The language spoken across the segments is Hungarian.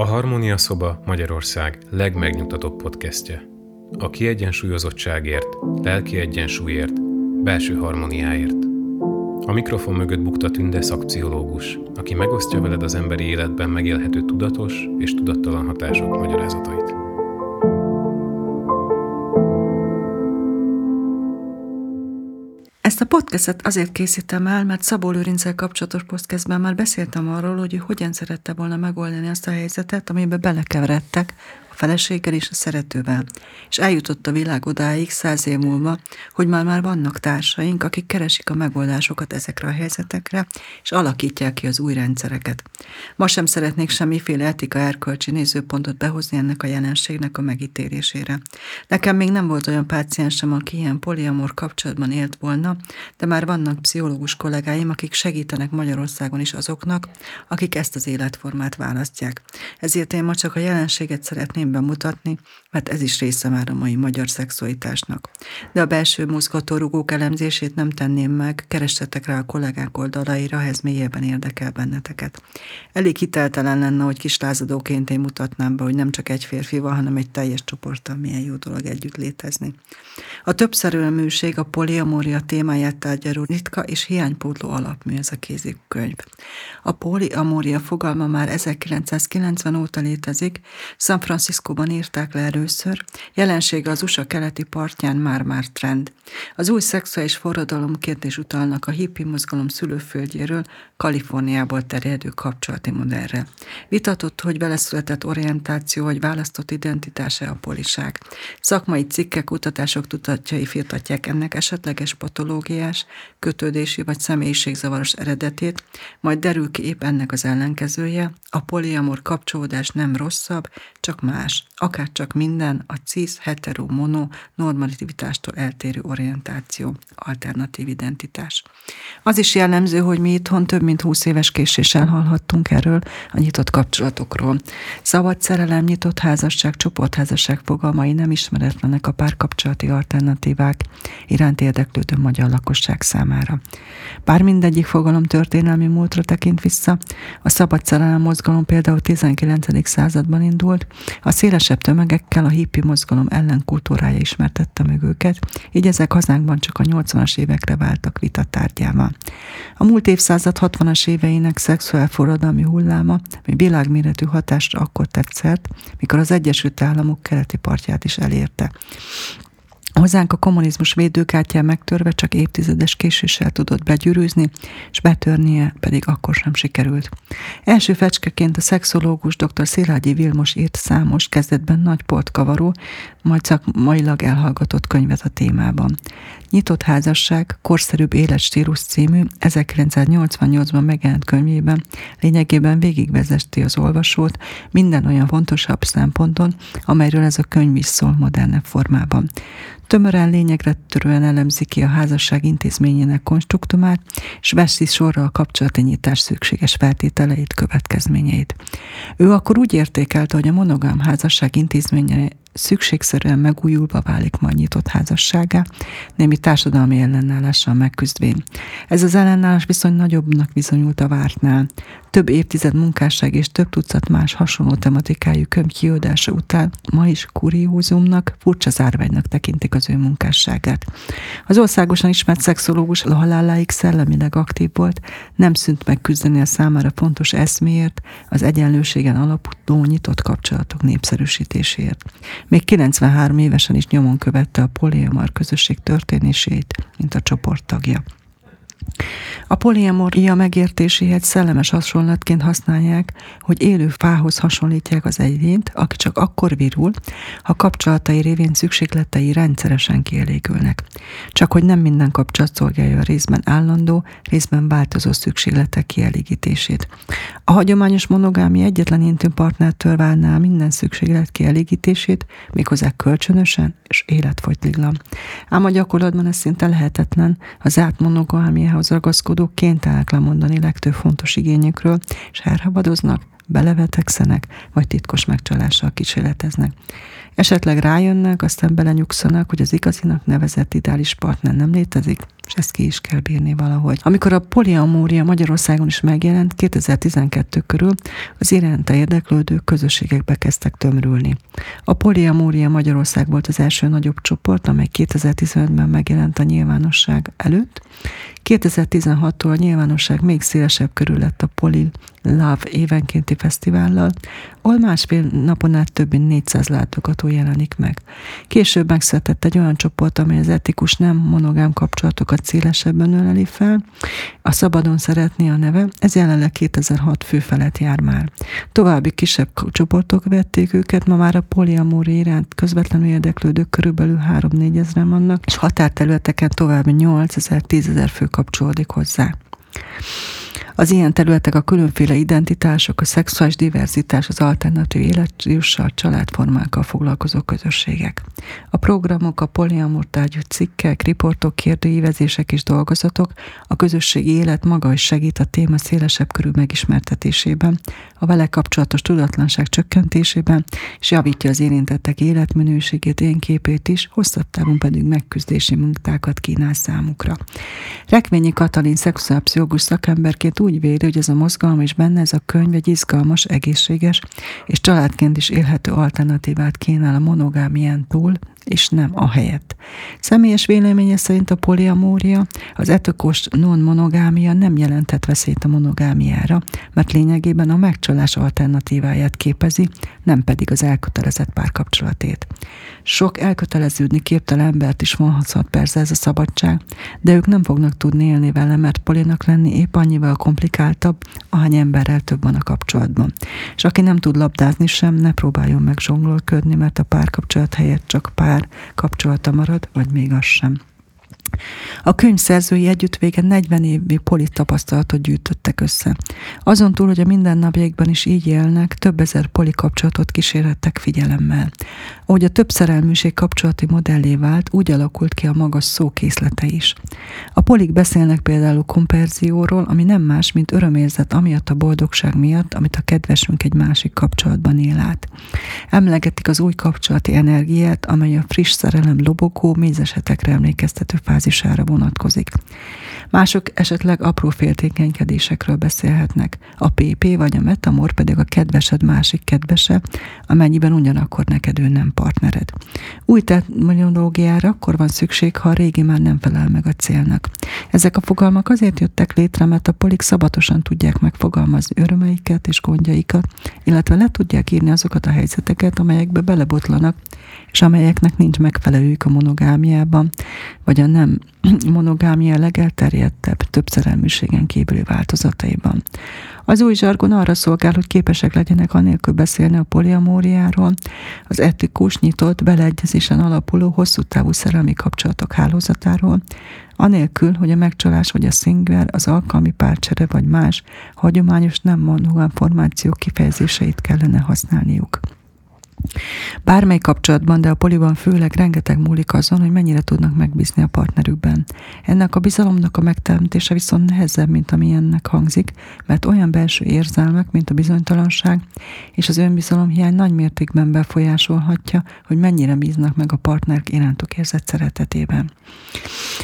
A Harmónia Szoba Magyarország legmegnyugtatóbb podcastje. A kiegyensúlyozottságért, lelki egyensúlyért, belső harmóniáért. A mikrofon mögött bukta Tünde szakpszichológus, aki megosztja veled az emberi életben megélhető tudatos és tudattalan hatások magyarázatait. Podcastet azért készítem el, mert Szabó Lőrincel kapcsolatos podcastben már beszéltem arról, hogy ő hogyan szerette volna megoldani azt a helyzetet, amiben belekeveredtek feleséggel és a szeretővel. És eljutott a világ odáig száz év múlva, hogy már már vannak társaink, akik keresik a megoldásokat ezekre a helyzetekre, és alakítják ki az új rendszereket. Ma sem szeretnék semmiféle etika erkölcsi nézőpontot behozni ennek a jelenségnek a megítélésére. Nekem még nem volt olyan páciensem, aki ilyen poliamor kapcsolatban élt volna, de már vannak pszichológus kollégáim, akik segítenek Magyarországon is azoknak, akik ezt az életformát választják. Ezért én ma csak a jelenséget szeretném bemutatni, mert ez is része már a mai magyar szexualitásnak. De a belső mozgatórugók elemzését nem tenném meg, keressetek rá a kollégák oldalaira, ez mélyebben érdekel benneteket. Elég hiteltelen lenne, hogy kis lázadóként én mutatnám be, hogy nem csak egy férfi van, hanem egy teljes csoporttal milyen jó dolog együtt létezni. A többszerűeműség a poliamória témáját tárgyaló ritka és hiánypótló alapmű ez a kézikönyv. A poliamória fogalma már 1990 óta létezik, San Franciscóban írták le először, jelensége az USA keleti partján már-már trend. Az új szexuális forradalomként is utalnak a hippi mozgalom szülőföldjéről, Kaliforniából terjedő kapcsolati modellre. Vitatott, hogy beleszületett orientáció vagy választott identitása a poliság. Szakmai cikkek, kutatások tudatjai firtatják ennek esetleges patológiás, kötődési vagy személyiségzavaros eredetét, majd derül ki épp ennek az ellenkezője, a poliamor kapcsolódás nem rosszabb, csak más akár csak minden a cis, hetero, mono, normativitástól eltérő orientáció, alternatív identitás. Az is jellemző, hogy mi itthon több mint 20 éves késéssel hallhattunk erről a nyitott kapcsolatokról. Szabad szerelem, nyitott házasság, csoportházasság fogalmai nem ismeretlenek a párkapcsolati alternatívák iránt érdeklődő magyar lakosság számára. Bár mindegyik fogalom történelmi múltra tekint vissza, a szabad szerelem mozgalom például 19. században indult, a szélesebb tömegekkel a hippi mozgalom ellenkultúrája ismertette meg őket, így ezek hazánkban csak a 80-as évekre váltak vitatárgyával. A múlt évszázad 60-as éveinek szexuál forradalmi hulláma, ami világméretű hatásra akkor tett szert, mikor az Egyesült Államok keleti partját is elérte. Hozzánk a kommunizmus védőkártyán megtörve csak évtizedes késéssel tudott begyűrűzni, és betörnie pedig akkor sem sikerült. Első fecskeként a szexológus dr. Szilágyi Vilmos írt számos, kezdetben nagy portkavaró, majd szakmailag elhallgatott könyvet a témában. Nyitott házasság, korszerűbb életstílus című 1988-ban megjelent könyvében lényegében végigvezesti az olvasót minden olyan fontosabb szemponton, amelyről ez a könyv is szól modernebb formában. Tömören lényegre törően elemzi ki a házasság intézményének konstruktumát, és veszi sorra a kapcsolati nyitás szükséges feltételeit, következményeit. Ő akkor úgy értékelte, hogy a monogám házasság intézménye szükségszerűen megújulva válik majd nyitott házasságá, némi társadalmi ellenállással megküzdvén. Ez az ellenállás viszony nagyobbnak bizonyult a vártnál. Több évtized munkásság és több tucat más hasonló tematikájú könyv kiadása után ma is kuriózumnak, furcsa zárványnak tekintik az ő munkásságát. Az országosan ismert szexológus a haláláig szellemileg aktív volt, nem szűnt meg küzdeni a számára fontos eszméért, az egyenlőségen alapuló nyitott kapcsolatok népszerűsítéséért. Még 93 évesen is nyomon követte a poliamar közösség történését, mint a csoporttagja. A poliamoria megértéséhez szellemes hasonlatként használják, hogy élő fához hasonlítják az egyént, aki csak akkor virul, ha kapcsolatai révén szükségletei rendszeresen kielégülnek. Csak hogy nem minden kapcsolat szolgálja a részben állandó, részben változó szükségletek kielégítését. A hagyományos monogámi egyetlen intő partnertől válná minden szükséglet kielégítését, méghozzá kölcsönösen és életfogytiglan. Ám a gyakorlatban ez szinte lehetetlen, az átmonogámiához ragaszkodók kénytelenek lemondani legtöbb fontos igényükről, és elhabadoznak, belevetekszenek, vagy titkos megcsalással kísérleteznek. Esetleg rájönnek, aztán belenyugszanak, hogy az igazinak nevezett ideális partner nem létezik, és ezt ki is kell bírni valahogy. Amikor a poliamória Magyarországon is megjelent, 2012 körül az iránta érdeklődő közösségekbe kezdtek tömörülni. A poliamória Magyarország volt az első nagyobb csoport, amely 2015-ben megjelent a nyilvánosság előtt. 2016-tól a nyilvánosság még szélesebb körül lett a Poli Love évenkénti fesztivállal, ahol másfél napon át több mint 400 látogató jelenik meg. Később megszületett egy olyan csoport, amely az etikus nem monogám kapcsolatokat szélesebben öleli fel. A Szabadon szeretné a neve, ez jelenleg 2006 fő felett jár már. További kisebb csoportok vették őket, ma már a poliamóri iránt közvetlenül érdeklődők körülbelül 3-4 ezeren vannak, és határterületeken további 8 ezer, 10 ezer fő kapcsolódik hozzá. Az ilyen területek a különféle identitások, a szexuális diverzitás, az alternatív életstílussal, családformákkal foglalkozó közösségek. A programok, a poliamor tárgyú cikkek, riportok, kérdőívezések és dolgozatok a közösségi élet maga is segít a téma szélesebb körül megismertetésében, a vele kapcsolatos tudatlanság csökkentésében, és javítja az érintettek életminőségét, én képét is, hosszabb távon pedig megküzdési munkákat kínál számukra. Rekvényi Katalin szexuálpszichológus szakemberként úgy véli, hogy ez a mozgalom és benne ez a könyv egy izgalmas, egészséges és családként is élhető alternatívát kínál a monogámián túl, és nem a helyet. Személyes véleménye szerint a poliamória, az etikos non-monogámia nem jelentett veszélyt a monogámiára, mert lényegében a megcsalás alternatíváját képezi, nem pedig az elkötelezett párkapcsolatét. Sok elköteleződni képtelen embert is vonhathat persze ez a szabadság, de ők nem fognak tudni élni vele, mert polinak lenni épp annyival komplikáltabb, ahány emberrel több van a kapcsolatban. És aki nem tud labdázni sem, ne próbáljon meg zsonglolködni, mert a párkapcsolat helyett csak pár kapcsolata marad, vagy még az sem. A könyv szerzői együttvége 40 évi polit tapasztalatot gyűjtöttek össze. Azon túl, hogy a mindennapjaikban is így élnek, több ezer poli kapcsolatot kísérlettek figyelemmel. Ahogy a több szerelműség kapcsolati modellé vált, úgy alakult ki a magas szókészlete is. A polik beszélnek például komperzióról, ami nem más, mint örömérzet amiatt a boldogság miatt, amit a kedvesünk egy másik kapcsolatban él át. Emlegetik az új kapcsolati energiát, amely a friss szerelem lobogó, mézesetekre emlékeztető fázisára vonatkozik. Mások esetleg apró féltékenykedésekről beszélhetnek. A PP vagy a metamor pedig a kedvesed másik kedvese, amennyiben ugyanakkor neked ő nem partnered. Új technológiára akkor van szükség, ha a régi már nem felel meg a célnak. Ezek a fogalmak azért jöttek létre, mert a polik szabatosan tudják megfogalmazni örömeiket és gondjaikat, illetve le tudják írni azokat a helyzeteket, amelyekbe belebotlanak, és amelyeknek nincs megfelelőjük a monogámiában, vagy a nem monogámia legelterjedtebb, szerelműségen kívüli változataiban. Az új zsargon arra szolgál, hogy képesek legyenek anélkül beszélni a poliamóriáról, az etikus, nyitott, beleegyezésen alapuló, hosszú távú szerelmi kapcsolatok hálózatáról, anélkül, hogy a megcsalás vagy a szinger, az alkalmi párcsere vagy más hagyományos nem monogám formációk kifejezéseit kellene használniuk. Bármely kapcsolatban, de a poliban főleg rengeteg múlik azon, hogy mennyire tudnak megbízni a partnerükben. Ennek a bizalomnak a megteremtése viszont nehezebb, mint ami ennek hangzik, mert olyan belső érzelmek, mint a bizonytalanság és az önbizalom hiány nagy mértékben befolyásolhatja, hogy mennyire bíznak meg a partnerek irántuk érzett szeretetében.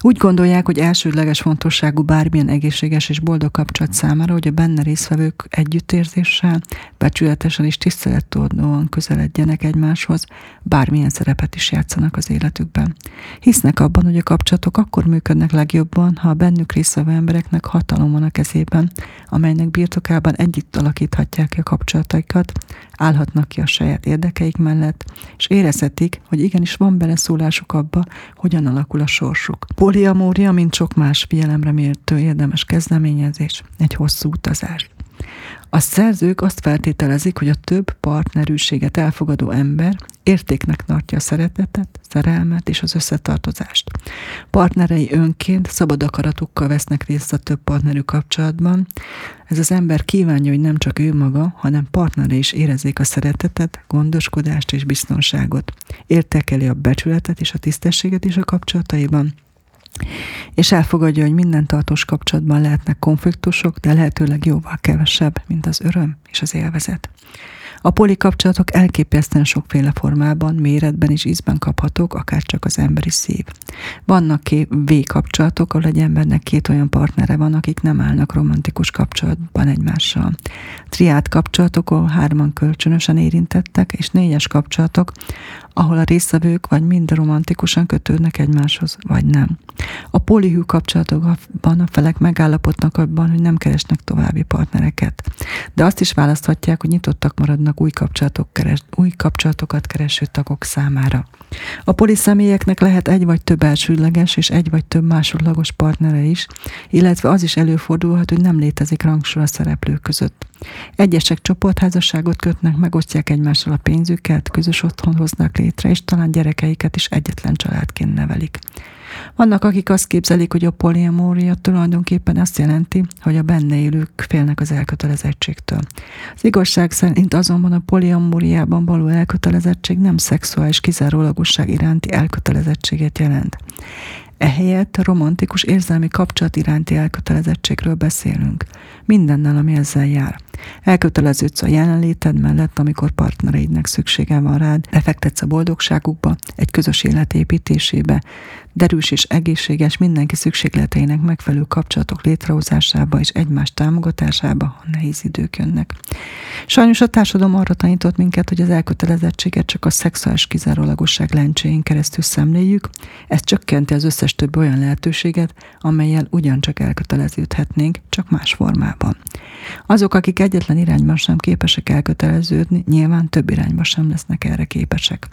Úgy gondolják, hogy elsődleges fontosságú bármilyen egészséges és boldog kapcsolat számára, hogy a benne résztvevők együttérzéssel, becsületesen és tisztelettudóan közeledjenek egymáshoz, bármilyen szerepet is játszanak az életükben. Hisznek abban, hogy a kapcsolatok akkor működnek legjobban, ha a bennük résztvevő embereknek hatalom van a kezében, amelynek birtokában együtt alakíthatják ki a kapcsolataikat, állhatnak ki a saját érdekeik mellett, és érezhetik, hogy igenis van beleszólásuk abba, hogyan alakul a sorsuk. Poliamória, mint sok más figyelemre mértő érdemes kezdeményezés, egy hosszú utazás. A szerzők azt feltételezik, hogy a több partnerűséget elfogadó ember értéknek tartja a szeretetet, szerelmet és az összetartozást. Partnerei önként szabad akaratukkal vesznek részt a több partnerű kapcsolatban. Ez az ember kívánja, hogy nem csak ő maga, hanem partnere is érezzék a szeretetet, gondoskodást és biztonságot. Értékeli a becsületet és a tisztességet is a kapcsolataiban, és elfogadja, hogy minden tartós kapcsolatban lehetnek konfliktusok, de lehetőleg jóval kevesebb, mint az öröm és az élvezet. A poli kapcsolatok elképesztően sokféle formában, méretben és ízben kaphatók, akár csak az emberi szív. Vannak V kapcsolatok, ahol egy embernek két olyan partnere van, akik nem állnak romantikus kapcsolatban egymással. Triád kapcsolatok, ahol hárman kölcsönösen érintettek, és négyes kapcsolatok, ahol a résztvevők vagy mind romantikusan kötődnek egymáshoz, vagy nem. A polihű kapcsolatokban a felek megállapodnak abban, hogy nem keresnek további partnereket. De azt is választhatják, hogy nyitottak maradnak új, kapcsolatok keres, új kapcsolatokat kereső tagok számára. A poli személyeknek lehet egy vagy több elsődleges és egy vagy több másodlagos partnere is, illetve az is előfordulhat, hogy nem létezik rangsor a szereplők között. Egyesek csoportházasságot kötnek, megosztják egymással a pénzüket, közös otthon hoznak létre, és talán gyerekeiket is egyetlen családként nevelik. Vannak, akik azt képzelik, hogy a poliamória tulajdonképpen azt jelenti, hogy a benne élők félnek az elkötelezettségtől. Az igazság szerint azonban a poliamóriában való elkötelezettség nem szexuális kizárólagosság iránti elkötelezettséget jelent. Ehelyett romantikus érzelmi kapcsolat iránti elkötelezettségről beszélünk. Mindennel, ami ezzel jár. Elköteleződsz a jelenléted mellett, amikor partnereidnek szüksége van rád, lefektetsz a boldogságukba, egy közös élet építésébe, derűs és egészséges mindenki szükségleteinek megfelelő kapcsolatok létrehozásába és egymás támogatásába, ha nehéz idők jönnek. Sajnos a társadalom arra tanított minket, hogy az elkötelezettséget csak a szexuális kizárólagosság lencséjén keresztül szemléljük, ez csökkenti az összes több olyan lehetőséget, amelyel ugyancsak elköteleződhetnénk, csak más formában. Azok, akik egyetlen irányban sem képesek elköteleződni, nyilván több irányban sem lesznek erre képesek.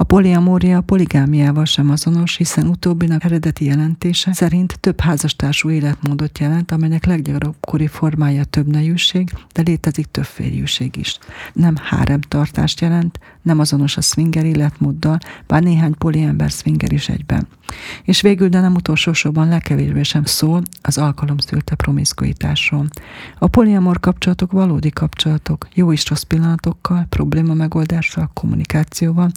A poliamória a poligámiával sem azonos, hiszen utóbbinak eredeti jelentése szerint több házastársú életmódot jelent, amelynek leggyakoribb formája több nejűség, de létezik több férjűség is. Nem hárem tartást jelent, nem azonos a swinger életmóddal, bár néhány poliember swinger is egyben. És végül, de nem utolsó sorban legkevésbé sem szól az alkalom szülte promiszkuitásról. A poliamor kapcsolatok valódi kapcsolatok, jó és rossz pillanatokkal, probléma megoldással, kommunikációval,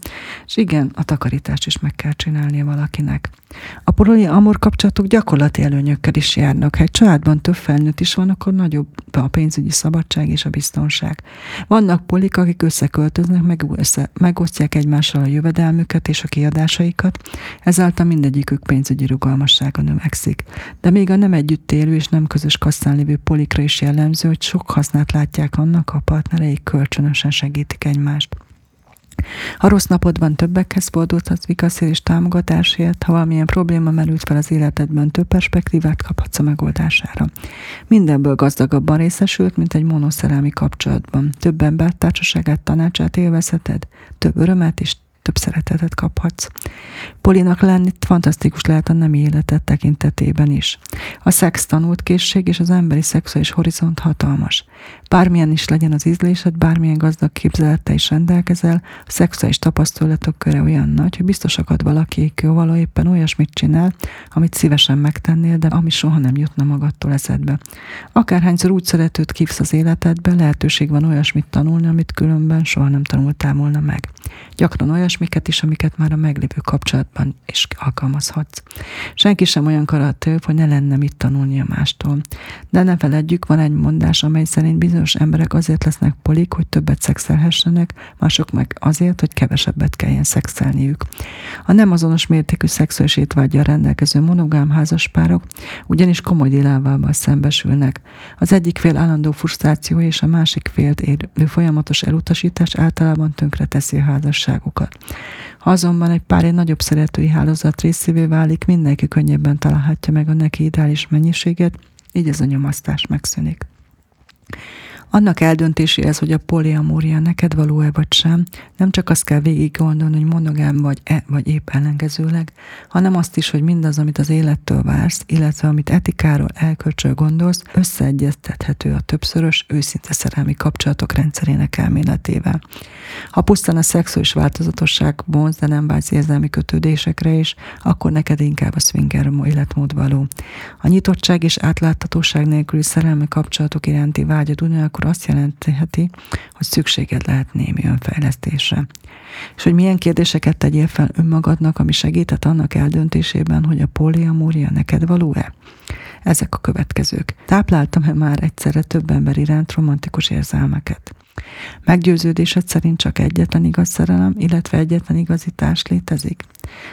és igen, a takarítást is meg kell csinálnia valakinek. A poliamor kapcsolatok gyakorlati előnyökkel is járnak. Ha egy családban több felnőtt is van, akkor nagyobb a pénzügyi szabadság és a biztonság. Vannak polik, akik összeköltöznek, meg össze, megosztják egymással a jövedelmüket és a kiadásaikat, ezáltal mindegyikük pénzügyi rugalmassága növekszik. De még a nem együtt élő és nem közös kasszán lévő polikra is jellemző, hogy sok hasznát látják annak, a partnereik kölcsönösen segítik egymást. Ha rossz napodban többekhez fordulhatsz vikaszél és támogatásért, ha valamilyen probléma merült fel az életedben, több perspektívát kaphatsz a megoldására. Mindenből gazdagabban részesült, mint egy monoszerelmi kapcsolatban. Több ember társaságát, tanácsát élvezheted, több örömet és több szeretetet kaphatsz. Polinak lenni fantasztikus lehet a nemi életet tekintetében is. A szex tanult készség és az emberi szexuális horizont hatalmas. Bármilyen is legyen az ízlésed, bármilyen gazdag képzelete is rendelkezel, a szexuális tapasztalatok köre olyan nagy, hogy biztos akad valaki, való éppen olyasmit csinál, amit szívesen megtennél, de ami soha nem jutna magadtól eszedbe. Akárhányszor úgy szeretőt kívsz az életedbe, lehetőség van olyasmit tanulni, amit különben soha nem tanultál volna meg. Gyakran olyasmiket is, amiket már a meglévő kapcsolatban is alkalmazhatsz. Senki sem olyan karatő, hogy ne lenne mit tanulnia mástól. De ne feledjük, van egy mondás, amely szerint bizonyos emberek azért lesznek polik, hogy többet szexelhessenek, mások meg azért, hogy kevesebbet kelljen szexelniük. A nem azonos mértékű szexuális étvágyjal rendelkező monogám házaspárok ugyanis komoly dilemmával szembesülnek. Az egyik fél állandó frusztráció és a másik félt érő folyamatos elutasítás általában tönkre teszi a házasságukat. Ha azonban egy pár egy nagyobb szeretői hálózat részévé válik, mindenki könnyebben találhatja meg a neki ideális mennyiséget, így ez a nyomasztás megszűnik. Annak eldöntéséhez, hogy a poliamória neked való-e vagy sem, nem csak azt kell végig gondolni, hogy monogám vagy-e, vagy épp ellenkezőleg, hanem azt is, hogy mindaz, amit az élettől vársz, illetve amit etikáról elkölcsön gondolsz, összeegyeztethető a többszörös, őszinte szerelmi kapcsolatok rendszerének elméletével. Ha pusztán a szexuális változatosság vonz, de nem vágysz érzelmi kötődésekre is, akkor neked inkább a swinger életmód való. A nyitottság és átláthatóság nélküli szerelmi kapcsolatok iránti vágyad ugyanakkor akkor azt jelentheti, hogy szükséged lehet némi önfejlesztésre. És hogy milyen kérdéseket tegyél fel önmagadnak, ami segített annak eldöntésében, hogy a poliamória neked való-e? Ezek a következők. Tápláltam-e már egyszerre több ember iránt romantikus érzelmeket? Meggyőződésed szerint csak egyetlen igaz szerelem, illetve egyetlen igazi társ létezik?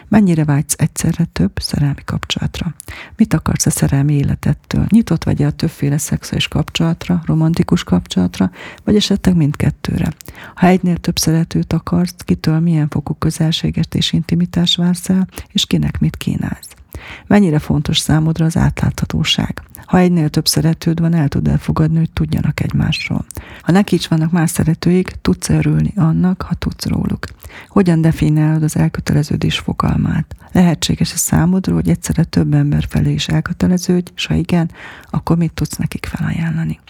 Mennyire vágysz egyszerre több szerelmi kapcsolatra? Mit akarsz a szerelmi életettől? Nyitott vagy a többféle szexuális kapcsolatra, romantikus kapcsolatra, vagy esetleg mindkettőre? Ha egynél több szeretőt akarsz, kitől milyen fokú közelséget és intimitás vársz el, és kinek mit kínálsz? Mennyire fontos számodra az átláthatóság? Ha egynél több szeretőd van, el tud elfogadni, hogy tudjanak egymásról. Ha neki is vannak más szeretőik, tudsz örülni annak, ha tudsz róluk. Hogyan definiálod az elköteleződés fogalmát? Lehetséges-e számodra, hogy egyszerre több ember felé is elköteleződj, és ha igen, akkor mit tudsz nekik felajánlani?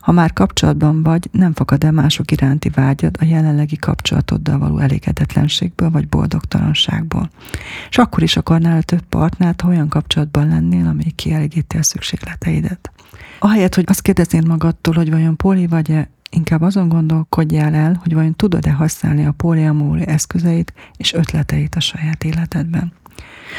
Ha már kapcsolatban vagy, nem fakad-e mások iránti vágyad a jelenlegi kapcsolatoddal való elégedetlenségből vagy boldogtalanságból. És akkor is akarnál több partnert, ha olyan kapcsolatban lennél, ami kielégíti a szükségleteidet. Ahelyett, hogy azt kérdeznéd magadtól, hogy vajon poli vagy-e, inkább azon gondolkodjál el, hogy vajon tudod-e használni a poliamóri eszközeit és ötleteit a saját életedben.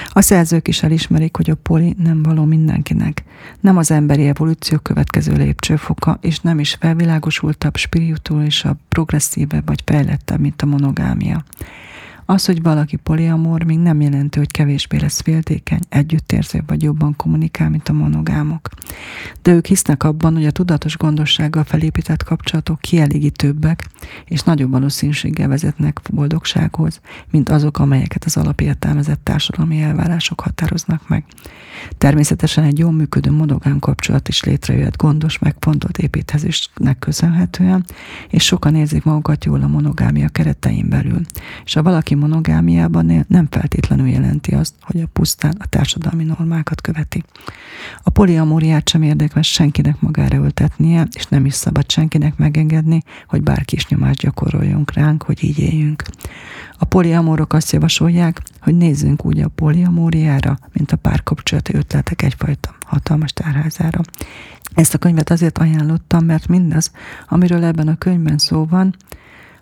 A szerzők is elismerik, hogy a poli nem való mindenkinek. Nem az emberi evolúció következő lépcsőfoka, és nem is felvilágosultabb, spirituálisabb, progresszívebb vagy fejlettebb, mint a monogámia. Az, hogy valaki poliamor, még nem jelenti, hogy kevésbé lesz féltékeny, együttérző vagy jobban kommunikál, mint a monogámok. De ők hisznek abban, hogy a tudatos gondossággal felépített kapcsolatok kielégítőbbek, és nagyobb valószínűséggel vezetnek boldogsághoz, mint azok, amelyeket az alapértelmezett társadalmi elvárások határoznak meg. Természetesen egy jól működő monogám kapcsolat is létrejöhet gondos, megfontolt építkezésnek köszönhetően, és sokan érzik magukat jól a monogámia keretein belül. És ha valaki monogámiában nem feltétlenül jelenti azt, hogy a pusztán a társadalmi normákat követi. A poliamóriát sem érdemes senkinek magára öltetnie, és nem is szabad senkinek megengedni, hogy bárki is nyomást gyakoroljon ránk, hogy így éljünk. A poliamorok azt javasolják, hogy nézzünk úgy a poliamóriára, mint a párkapcsolati ötletek egyfajta hatalmas tárházára. Ezt a könyvet azért ajánlottam, mert mindaz, amiről ebben a könyvben szó van,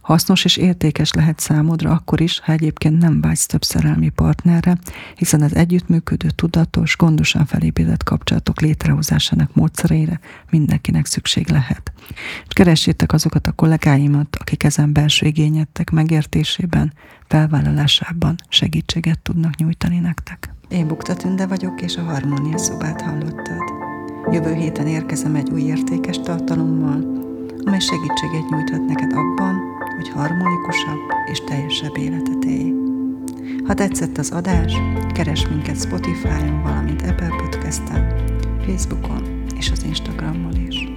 Hasznos és értékes lehet számodra akkor is, ha egyébként nem vágysz több szerelmi partnerre, hiszen az együttműködő, tudatos, gondosan felépített kapcsolatok létrehozásának módszereire mindenkinek szükség lehet. És keressétek azokat a kollégáimat, akik ezen belső igényettek megértésében, felvállalásában segítséget tudnak nyújtani nektek. Én Bukta Tünde vagyok, és a Harmónia szobát hallottad. Jövő héten érkezem egy új értékes tartalommal, amely segítséget nyújthat neked abban, hogy harmonikusabb és teljesebb életet élj. Ha tetszett az adás, keres minket Spotify-on, valamint Apple Podcast-en, Facebookon és az Instagramon is.